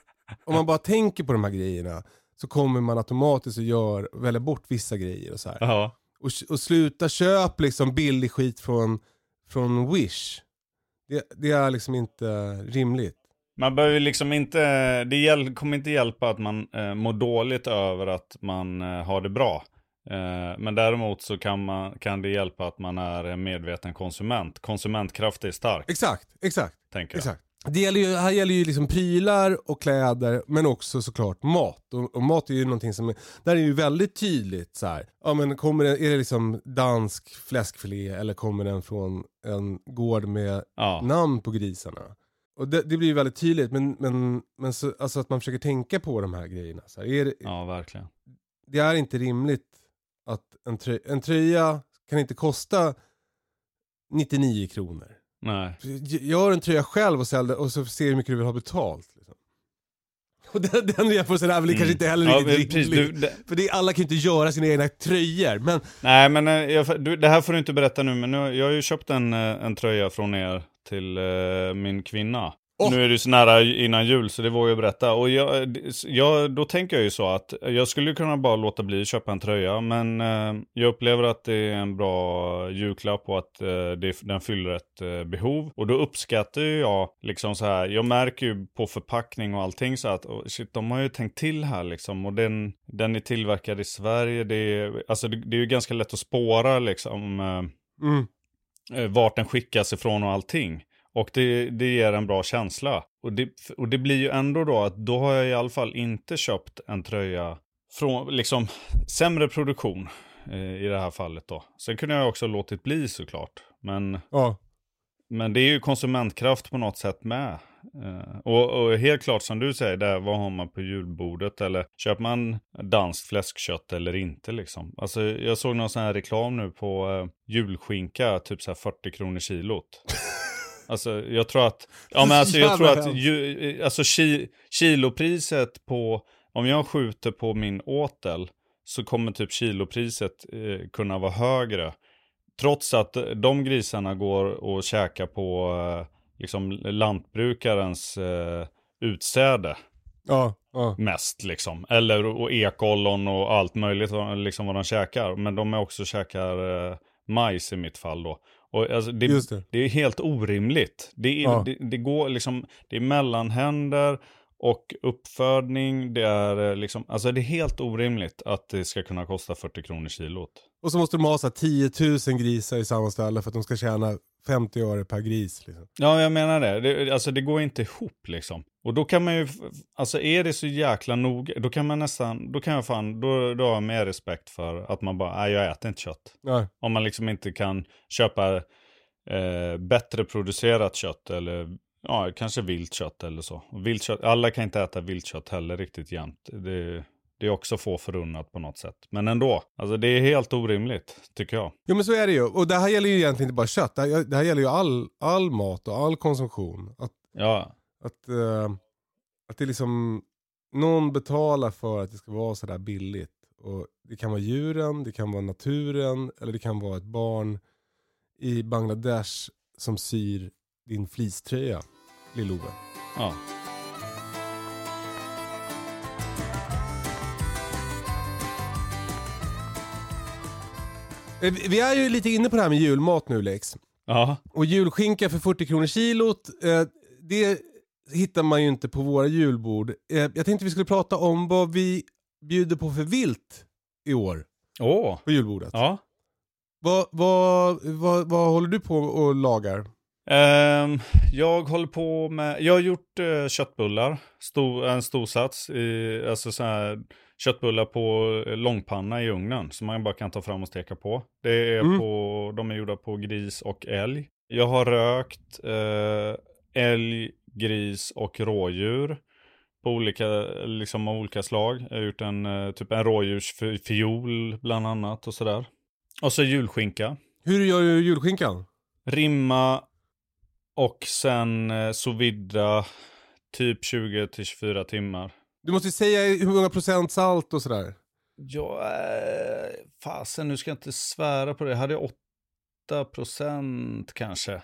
om man bara tänker på de här grejerna så kommer man automatiskt att gör, välja bort vissa grejer och så här. Ja. Och, och sluta köp liksom billig skit från, från Wish. Det, det är liksom inte rimligt. Man behöver liksom inte, det hjäl, kommer inte hjälpa att man eh, mår dåligt över att man eh, har det bra. Eh, men däremot så kan, man, kan det hjälpa att man är en medveten konsument. Konsumentkraft är stark, Exakt, exakt. tänker jag. Exakt. Det gäller ju, här gäller ju liksom prylar och kläder men också såklart mat. Och, och mat är ju någonting som, är, där är ju väldigt tydligt så här. Ja men kommer det, är det liksom dansk fläskfilé eller kommer den från en gård med Ja. namn på grisarna? Och det, det blir ju väldigt tydligt men, men, men så, alltså att man försöker tänka på de här grejerna. Så här, är det, ja, verkligen. det är inte rimligt att en, trö, en tröja kan inte kosta 99 kronor. Nej. Gör en tröja själv och sälj och så se hur mycket du vill ha betalt. Liksom. Och den, den jämförelsen är väl kanske inte heller Mm. Ja, riktigt precis, du, det, För det, alla kan ju inte göra sina egna tröjor. Men nej, men eh, jag, du, det här får du inte berätta nu, men nu, jag har ju köpt en, eh, en tröja från er till eh, min kvinna. Åh! Nu är det ju så nära innan jul så det vågar jag berätta. Och jag, jag, då tänker jag ju så att jag skulle kunna bara låta bli att köpa en tröja. Men eh, jag upplever att det är en bra julklapp och att eh, det, den fyller ett eh, behov. Och då uppskattar ju jag liksom så här. Jag märker ju på förpackning och allting så att oh, shit, de har ju tänkt till här liksom. Och den, den är tillverkad i Sverige. Det är, alltså det, det är ju ganska lätt att spåra liksom. Eh, mm, eh, vart den skickas ifrån och allting. Och det, det ger en bra känsla. Och det, och det blir ju ändå då att då har jag i alla fall inte köpt en tröja från liksom sämre produktion eh, i det här fallet då. Sen kunde jag också låtit bli såklart. Men, ja. men det är ju konsumentkraft på något sätt med. Eh, och, och helt klart som du säger, där, vad har man på julbordet? Eller köper man danskt fläskkött eller inte liksom? Alltså jag såg någon sån här reklam nu på eh, julskinka, typ så här 40 kronor kilot. Alltså jag tror att, ja men alltså jag tror att, ju, alltså ki, kilopriset på, om jag skjuter på min åtel så kommer typ kilopriset eh, kunna vara högre. Trots att de grisarna går och käkar på eh, liksom lantbrukarens eh, utsäde. Ja, ja. Mest liksom. Eller och ekollon och allt möjligt liksom vad de käkar. Men de är också käkar eh, majs i mitt fall då. Och alltså det, det. det är helt orimligt. Det, är, Ja. det går liksom, det är mellanhänder och uppfödning. Det är eh, liksom, alltså det är helt orimligt att det ska kunna kosta 40 kronor kilot. Och så måste de ha så här 10 000 grisar i samma ställe för att de ska tjäna 50 öre per gris. Liksom. Ja, jag menar det. det. Alltså det går inte ihop liksom. Och då kan man ju, alltså är det så jäkla noga, då kan man nästan, då kan jag fan, då, då har jag mer respekt för att man bara, nej jag äter inte kött. Nej. Om man liksom inte kan köpa eh, bättre producerat kött eller ja, kanske vilt kött eller så. Och Vilt kött, alla kan inte äta vilt kött heller riktigt jämt. Det, det är också få förunnat på något sätt. Men ändå, alltså det är helt orimligt tycker jag. Jo men så är det ju. Och det här gäller ju egentligen inte bara kött. Det här, det här gäller ju all, all mat och all konsumtion. Att, Ja, att, eh, att det liksom, någon betalar för att det ska vara sådär billigt. Och det kan vara djuren, det kan vara naturen eller det kan vara ett barn i Bangladesh som syr din fleecetröja, Lill-Ove. ja. Eh, Vi är ju lite inne på det här med julmat nu Lex. Ja, Och julskinka för 40 kronor kilot, eh, det hittar man ju inte på våra julbord. Eh, jag tänkte vi skulle prata om vad vi bjuder på för vilt i år åh, på julbordet. ja. Vad, vad, vad, vad håller du på och lagar? Ehm, jag håller på med, jag har gjort eh, köttbullar, stor, en storsats i, alltså så här köttbullar på eh, långpanna i ugnen som man bara kan ta fram och steka på. Det är Mm. på, de är gjorda på gris och älg. Jag har rökt eh, älg, gris och rådjur på olika, liksom av olika slag. Jag har gjort en, typ en rådjursfiol bland annat och sådär. Och så julskinka. Hur gör du julskinkan? Rimma och sen eh, sous typ 20-24 timmar. Du måste ju säga hur många procent salt och sådär. Ja, eh, fasen nu ska jag inte svära på det. Hade jag 8% kanske.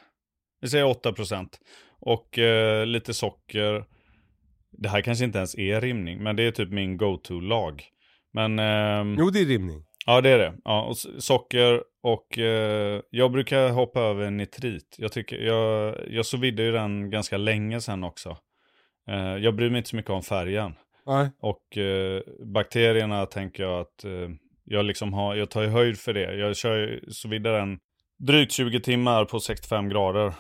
Vi säger 8%. Och eh, lite socker. Det här kanske inte ens är rimning, men det är typ min go-to-lag. Men... ehm, Jo det är rimning. Ja, det är det. Ja, och socker och eh, jag brukar hoppa över nitrit. Jag tycker, jag, jag ju den ganska länge sedan också. Eh, jag bryr mig inte så mycket om färgen. Nej. Och eh, bakterierna tänker jag att eh, jag liksom har, jag tar ju höjd för det. Jag kör vide den drygt 20 timmar på 65 grader.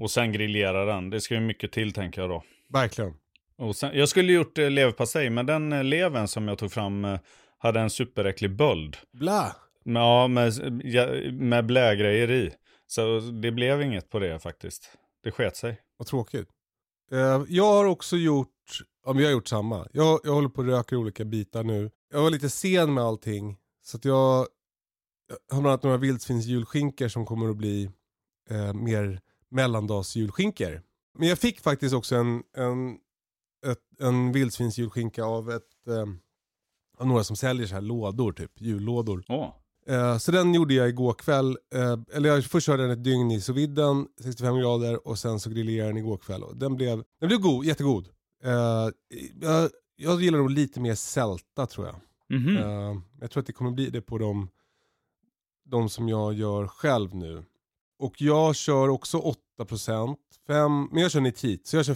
Och sen grillerar den. Det ska ju mycket till tänker jag då. Verkligen. Och sen, jag skulle gjort eh, leverpastej, men den eh, levern som jag tog fram hade en superäcklig böld. Bla. Ja, med, med blägrejer i. Så det blev inget på det faktiskt. Det sket sig. Vad tråkigt. Eh, jag har också gjort, ja men jag har gjort samma. Jag, jag håller på och röker olika bitar nu. Jag var lite sen med allting. Så att jag, jag har bland annat några vildsvinsjulskinkor som kommer att bli eh, mer mellandagsjulskinkor. Men jag fick faktiskt också en, en, ett, en vildsvinsjulskinka av, ett, eh, av några som säljer så här lådor, typ jullådor. Åh. Eh, så den gjorde jag igår kväll. Eh, eller jag först körde den ett dygn i sous viden, 65 grader och sen så grillerade jag den igår kväll. Och den blev, den blev god, jättegod. Eh, jag, jag gillar nog lite mer sälta tror jag. Mhm. Eh, jag tror att det kommer bli det på de, de som jag gör själv nu. Och jag kör också 8%, 5, men jag kör nitrit. Så jag kör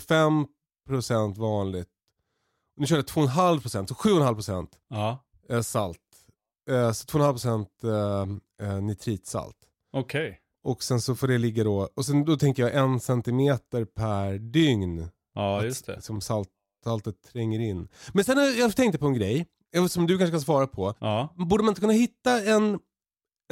5% vanligt. Nu kör jag 2,5%, så 7,5% Ja, eh, salt. Eh, så 2,5% eh, eh, nitritsalt. okej. Och sen så får det ligga då, och sen då tänker jag en centimeter per dygn. Ja, att- just det. Som salt, saltet tränger in. Men sen har jag tänkte på en grej, som du kanske kan svara på. Ja. Borde man inte kunna hitta en,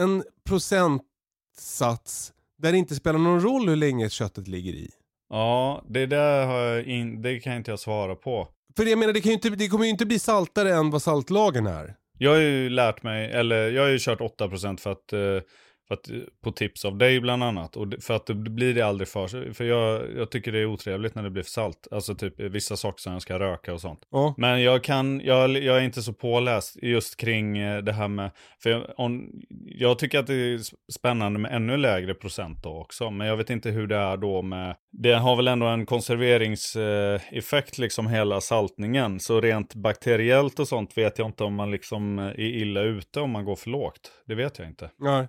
en procentsats där det inte spelar någon roll hur länge köttet ligger i? Ja, det där har jag in, det kan inte jag svara på. För jag menar, det, kan ju inte, det kommer ju inte bli saltare än vad saltlagen är. Jag har ju lärt mig, eller jag har ju kört 8% för att, eh, för att, på tips av dig bland annat. Och för att det blir det aldrig för För jag, jag tycker det är otrevligt när det blir för salt. Alltså typ vissa saker som jag ska röka och sånt. Ja. Men jag kan, jag, jag är inte så påläst just kring eh, det här med, för jag, om, jag tycker att det är spännande med ännu lägre procent då också. Men jag vet inte hur det är då med, det har väl ändå en konserveringseffekt liksom hela saltningen. Så rent bakteriellt och sånt vet jag inte om man liksom är illa ute om man går för lågt. Det vet jag inte. Nej.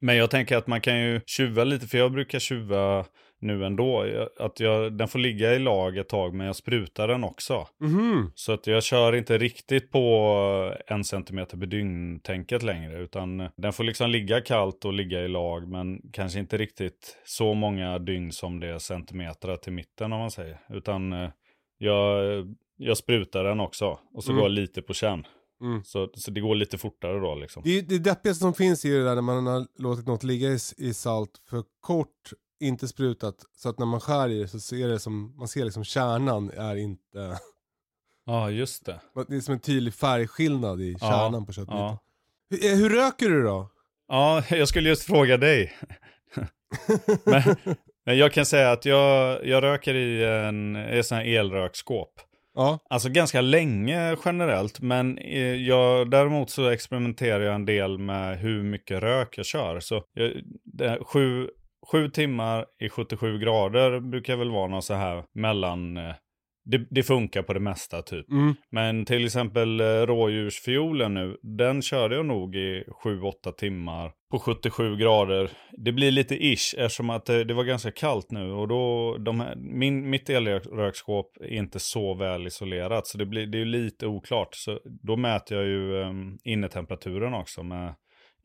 Men jag tänker att man kan ju tjuva lite, för jag brukar tjuva nu ändå. Att jag, den får ligga i lag ett tag, men jag sprutar den också. Mhm. Så att jag kör inte riktigt på en centimeter per dygn-tänket längre. Utan den får liksom ligga kallt och ligga i lag. Men kanske inte riktigt så många dygn som det är centimeter till mitten om man säger. Utan eh, jag, jag sprutar den också. Och så Mm. går jag lite på känn. Mm. Så, så det går lite fortare då liksom. Det, det deppigaste som finns är ju det där när man har låtit något ligga i, i salt för kort, inte sprutat, så att när man skär i det så ser det som, man ser liksom kärnan är inte, Ja, just det. det är som en tydlig färgskillnad i Ja, kärnan på köttbiten. Ja. Hur, eh, hur röker du då? Ja, jag skulle just fråga dig. men, men jag kan säga att jag, jag röker i en, i en sån här elrökskåp. Ja, Alltså ganska länge generellt, men eh, jag, däremot så experimenterar jag en del med hur mycket rök jag kör. Så jag, det, sju, sju timmar i 77 grader brukar väl vara något så här mellan... Eh, eh, Det, det funkar på det mesta typ. mm. Men till exempel eh, rådjursfiolen nu, den körde jag nog i 7-8 timmar på 77 grader. Det blir lite ish eftersom att det, det var ganska kallt nu och då, de här, min, mitt elrökskåp är inte så väl isolerat så det, blir, det är lite oklart. Så då mäter jag ju um, innetemperaturen också med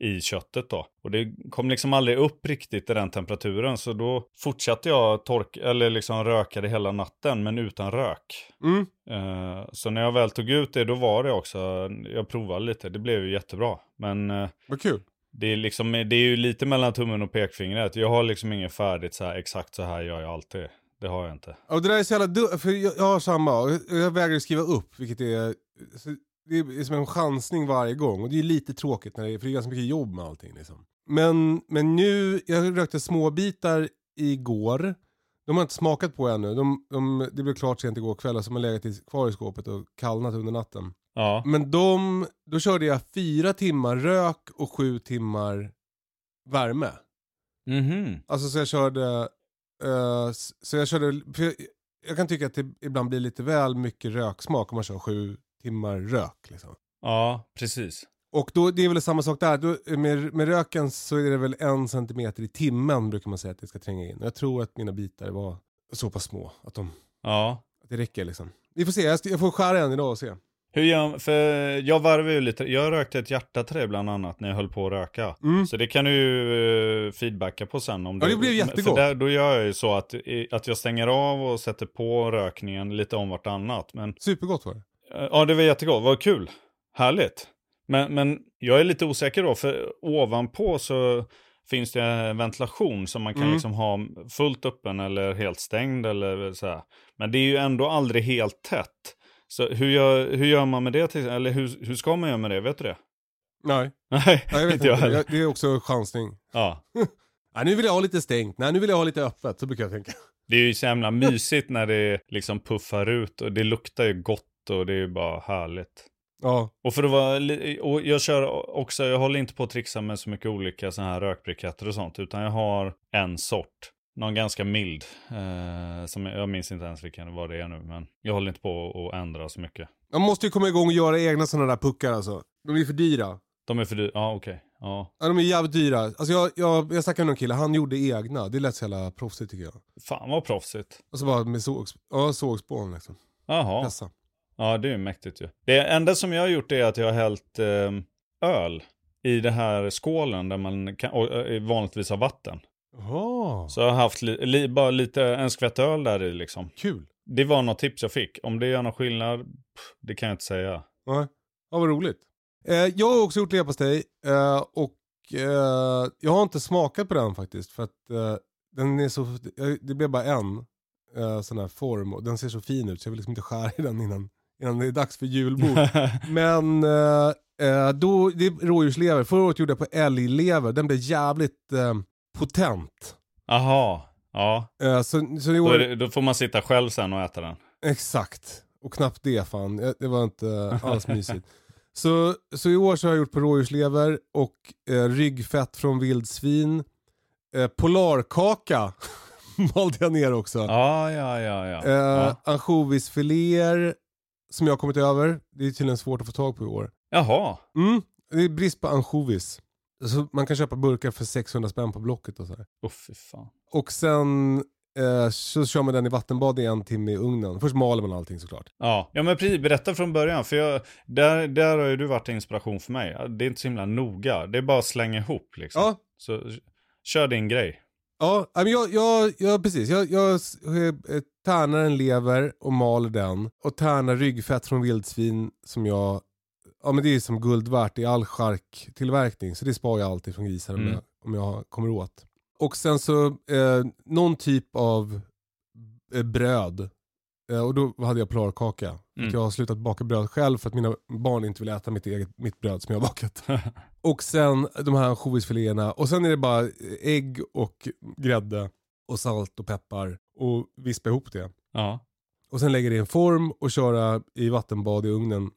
i köttet då. Och det kom liksom aldrig upp riktigt i den temperaturen så då fortsatte jag torka, eller liksom röka det hela natten men utan rök. Mm. Eh, så när jag väl tog ut det, då var det också, jag provade lite, det blev ju jättebra. Men eh, Vad kul. det, är liksom, det är ju lite mellan tummen och pekfingret. Jag har liksom inget färdigt så här, exakt så här gör jag alltid. Det har jag inte. Och det där är så jävla dumt, för jag, jag har samma, jag, jag vägrar skriva upp, vilket är, så det är som en chansning varje gång. Och det är lite tråkigt, när det är, för det är ganska mycket jobb med allting. Liksom. Men, men nu, jag rökte småbitar igår. De har inte smakat på ännu. De, de, det blev klart sent igår kväll, så de har legat i, kvar i skåpet och kallnat under natten. Ja, Men de, då körde jag fyra timmar rök och sju timmar värme. mhm. Alltså så jag körde, s- så jag körde, för jag, jag kan tycka att det ibland blir lite väl mycket röksmak om man kör sju timmar rök. Liksom. Ja, precis. Och då, det är väl samma sak där, då, med, med röken så är det väl en centimeter i timmen brukar man säga att det ska tränga in. Och jag tror att mina bitar var så pass små att, de, Ja. att det räcker liksom. Vi får se, jag, jag får skära en idag och se. Hur gör, för jag varvar ju lite, jag rökte ett hjärta till dig bland annat när jag höll på att röka. Mm. Så det kan du ju eh, feedbacka på sen. Om Ja, det blev jättegott. För där, då gör jag ju så att, att jag stänger av och sätter på rökningen lite om vartannat. Men Supergott var det. Ja, det var jättegott. Vad kul. Härligt. Men, men jag är lite osäker då, för ovanpå så finns det ventilation som man kan Mm. liksom ha fullt öppen eller helt stängd eller så här. Men det är ju ändå aldrig helt tätt. Så hur gör, hur gör man med det? Till, eller hur, hur ska man göra med det? Vet du det? Nej, Nej, jag vet inte jag. Jag, det är också chansning. Ja. Nej, nu vill jag ha lite stängt, nej nu vill jag ha lite öppet, så brukar jag tänka. Det är ju så jävla mysigt när det liksom puffar ut och det luktar ju gott och det är ju bara härligt. Ja, Och för att vara, och jag kör också, jag håller inte på att trixa med så mycket olika sådana här rökbriketter och sånt, utan jag har en sort. Någon ganska mild, eh, som jag, jag minns inte ens vilken vad det är nu, men jag håller inte på att ändra så mycket. man måste ju komma igång och göra egna sådana där puckar alltså. De är för dyra. De är för dyra, ja okej, ja. Ja, de är jävligt dyra. Alltså jag, jag, jag snackade med en kille, han gjorde egna. Det lät så jävla proffsigt tycker jag. Fan vad proffsigt. Och så bara med sågs, ja, sågspån liksom. Jaha, Pressa. Ja det är ju mäktigt ju. Det enda som jag har gjort är att jag har hällt eh, öl i det här skålen där man kan, och, eh, vanligtvis har vatten. Jaha, Så jag har haft li, li, bara lite, en skvätt öl där i liksom. kul. Det var något tips jag fick. Om det gör någon skillnad, pff, det kan jag inte säga. Ja, ja vad roligt. Eh, jag har också gjort leverpastej eh, och eh, jag har inte smakat på den faktiskt. För att eh, den är så, det blev bara en. eh, sån här form och den ser så fin ut så jag vill liksom inte skära i den innan, innan det är dags för julbord. Men eh, eh, då, det är rådjurslever. Förra året gjorde jag på älglever, den blev jävligt eh, potent. Aha, ja. Eh, så, så i Då, år, det, då får man sitta själv sen och äta den. Exakt. Och knappt det fan. Eh, Det var inte alls mysigt. Så, så i år så har jag gjort på rådjurslever och eh, ryggfett från vildsvin. Eh, polarkaka malde jag ner också. Ja, ja, ja, ja. Eh, ja. Ansjovisfiléer som jag har kommit över. Det är tydligen svårt att få tag på i år. Jaha. Mm, det är brist på ansjovis. Så man kan köpa burkar för 600 spänn på Blocket och så här. Åh fy fan. Och sen eh, så kör man den i vattenbad i en timme i ugnen. Först maler man allting såklart. Ja, ja men precis, berätta från början. För jag, där, där har ju du varit inspiration för mig. Det är inte så himla noga. Det är bara att slänga ihop liksom. Ja, Så kör din grej. Ja, jag, jag, jag, precis. Jag, jag eh, tärnar en lever och maler den. Och tärnar ryggfett från vildsvin som jag, ja men det är som guld värt i all charktillverkning. Så det sparar jag alltid från grisar om, Mm. jag, om jag kommer åt. Och sen så eh, någon typ av eh, bröd. Eh, och då hade jag polarkaka. Mm. jag har slutat baka bröd själv för att mina barn inte vill äta mitt, eget, mitt bröd som jag har bakat. Och sen de här ansjovisfiléerna. Och sen är det bara ägg och grädde och salt och peppar. Och vispa ihop det. Ja, Och sen lägga det i en form och köra i vattenbad i ugnen.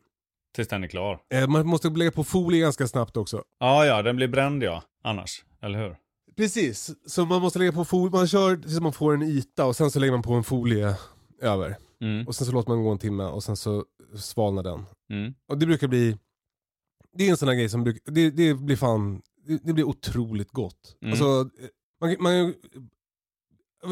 tills den är klar. Eh, man måste lägga på folie ganska snabbt också. Ja, ja, den blir bränd ja. Annars, eller hur? Precis, så man måste lägga på folie. Man kör tills man får en yta och sen så lägger man på en folie över. Mm, Och sen så låter man gå en timme och sen så svalnar den. mm. Och det brukar bli, det är en sån här grej som brukar, det, det blir fan, det, det blir otroligt gott. Mm. Alltså, eh, man, man,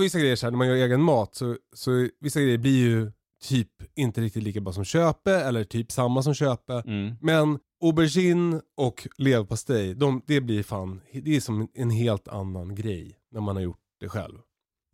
vissa grejer så här, när man gör egen mat så, så vissa grejer blir ju typ inte riktigt lika bra som köpe eller typ samma som köpe. Mm. Men aubergine och leverpastej, de, det blir fan, det är som en helt annan grej när man har gjort det själv.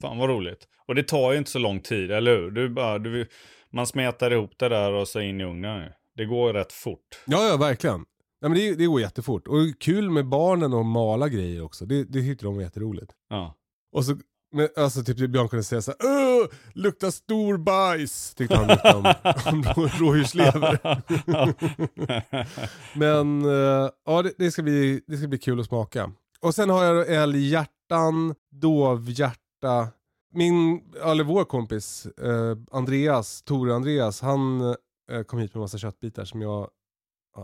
Fan vad roligt. Och det tar ju inte så lång tid, eller hur? Du bara, du, man smetar ihop det där och så in i ugnen. Det går rätt fort. Ja, ja verkligen. Ja, men det, det går jättefort. Och kul med barnen att mala grejer också. Det, det tyckte de var jätteroligt. Ja. Och så, men, alltså typ Björn kunde säga så här, Åh, luktar stor bajs, tyckte han mycket om, om rå- rådjurslever. Men eh, ja, det, det, ska bli, det ska bli kul att smaka. Och sen har jag älghjärtan, dovhjärta. Min, eller vår kompis eh, Andreas, Tore Andreas, han eh, kom hit med massa köttbitar som jag ja,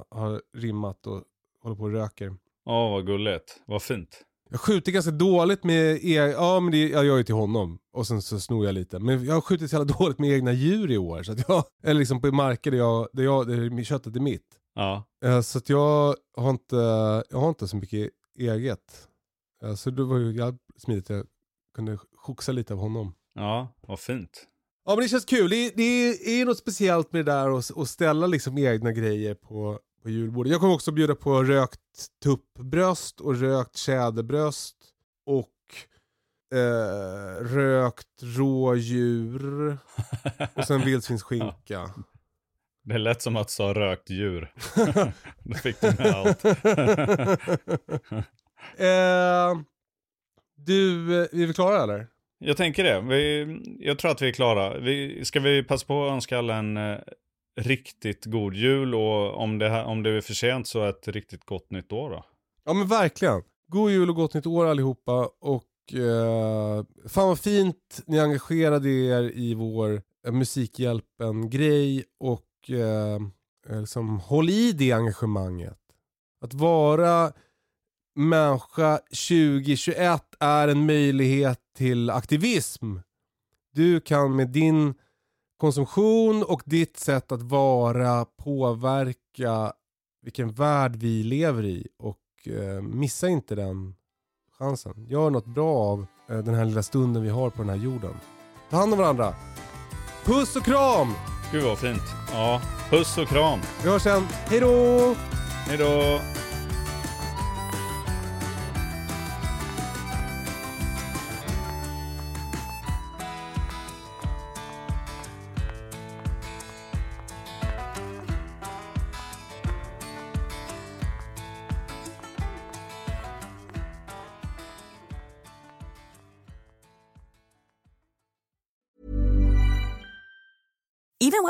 har rimmat och håller på och röker. Åh, vad gulligt. Vad fint. Jag skjuter ganska dåligt med, e ja men det, jag gör ju till honom och sen så snor jag lite. Men jag har skjutit så jävla dåligt med egna djur i år. Så att jag, eller liksom på marker där, jag, där, jag, där köttet är mitt. Ja. Eh, Så att jag har inte, jag har inte så mycket eget. Eh, Så det var ju jävligt smidigt jag kunde choxa lite av honom. Ja, vad fint. Ja men det känns kul. Det, det är något speciellt med det där att att ställa liksom egna grejer på, på julbordet. Jag kommer också bjuda på rökt tuppbröst och rökt tjäderbröst och eh, rökt rådjur och sen vildsvinsskinka. Det lät som att du sa rökt djur. Då fick du med allt. eh, du, är vi klara eller? Jag tänker det. Vi, jag tror att vi är klara. Vi, ska vi passa på att önska alla en eh, riktigt god jul och om det, här, om det är för sent så ett riktigt gott nytt år då. Ja men verkligen. God jul och gott nytt år allihopa. Och eh, fan vad fint ni engagerade er i vår eh, Musikhjälpen-grej. Och eh, eh liksom, håll i det engagemanget. Att vara människa 2021 är en möjlighet till aktivism. Du kan med din konsumtion och ditt sätt att vara påverka vilken värld vi lever i och eh, missa inte den chansen. Gör något bra av eh, den här lilla stunden vi har på den här jorden. Ta hand om varandra. Puss och kram! Gud vad fint. Ja, puss och kram. Vi hörs sen. Hej då! Hej då!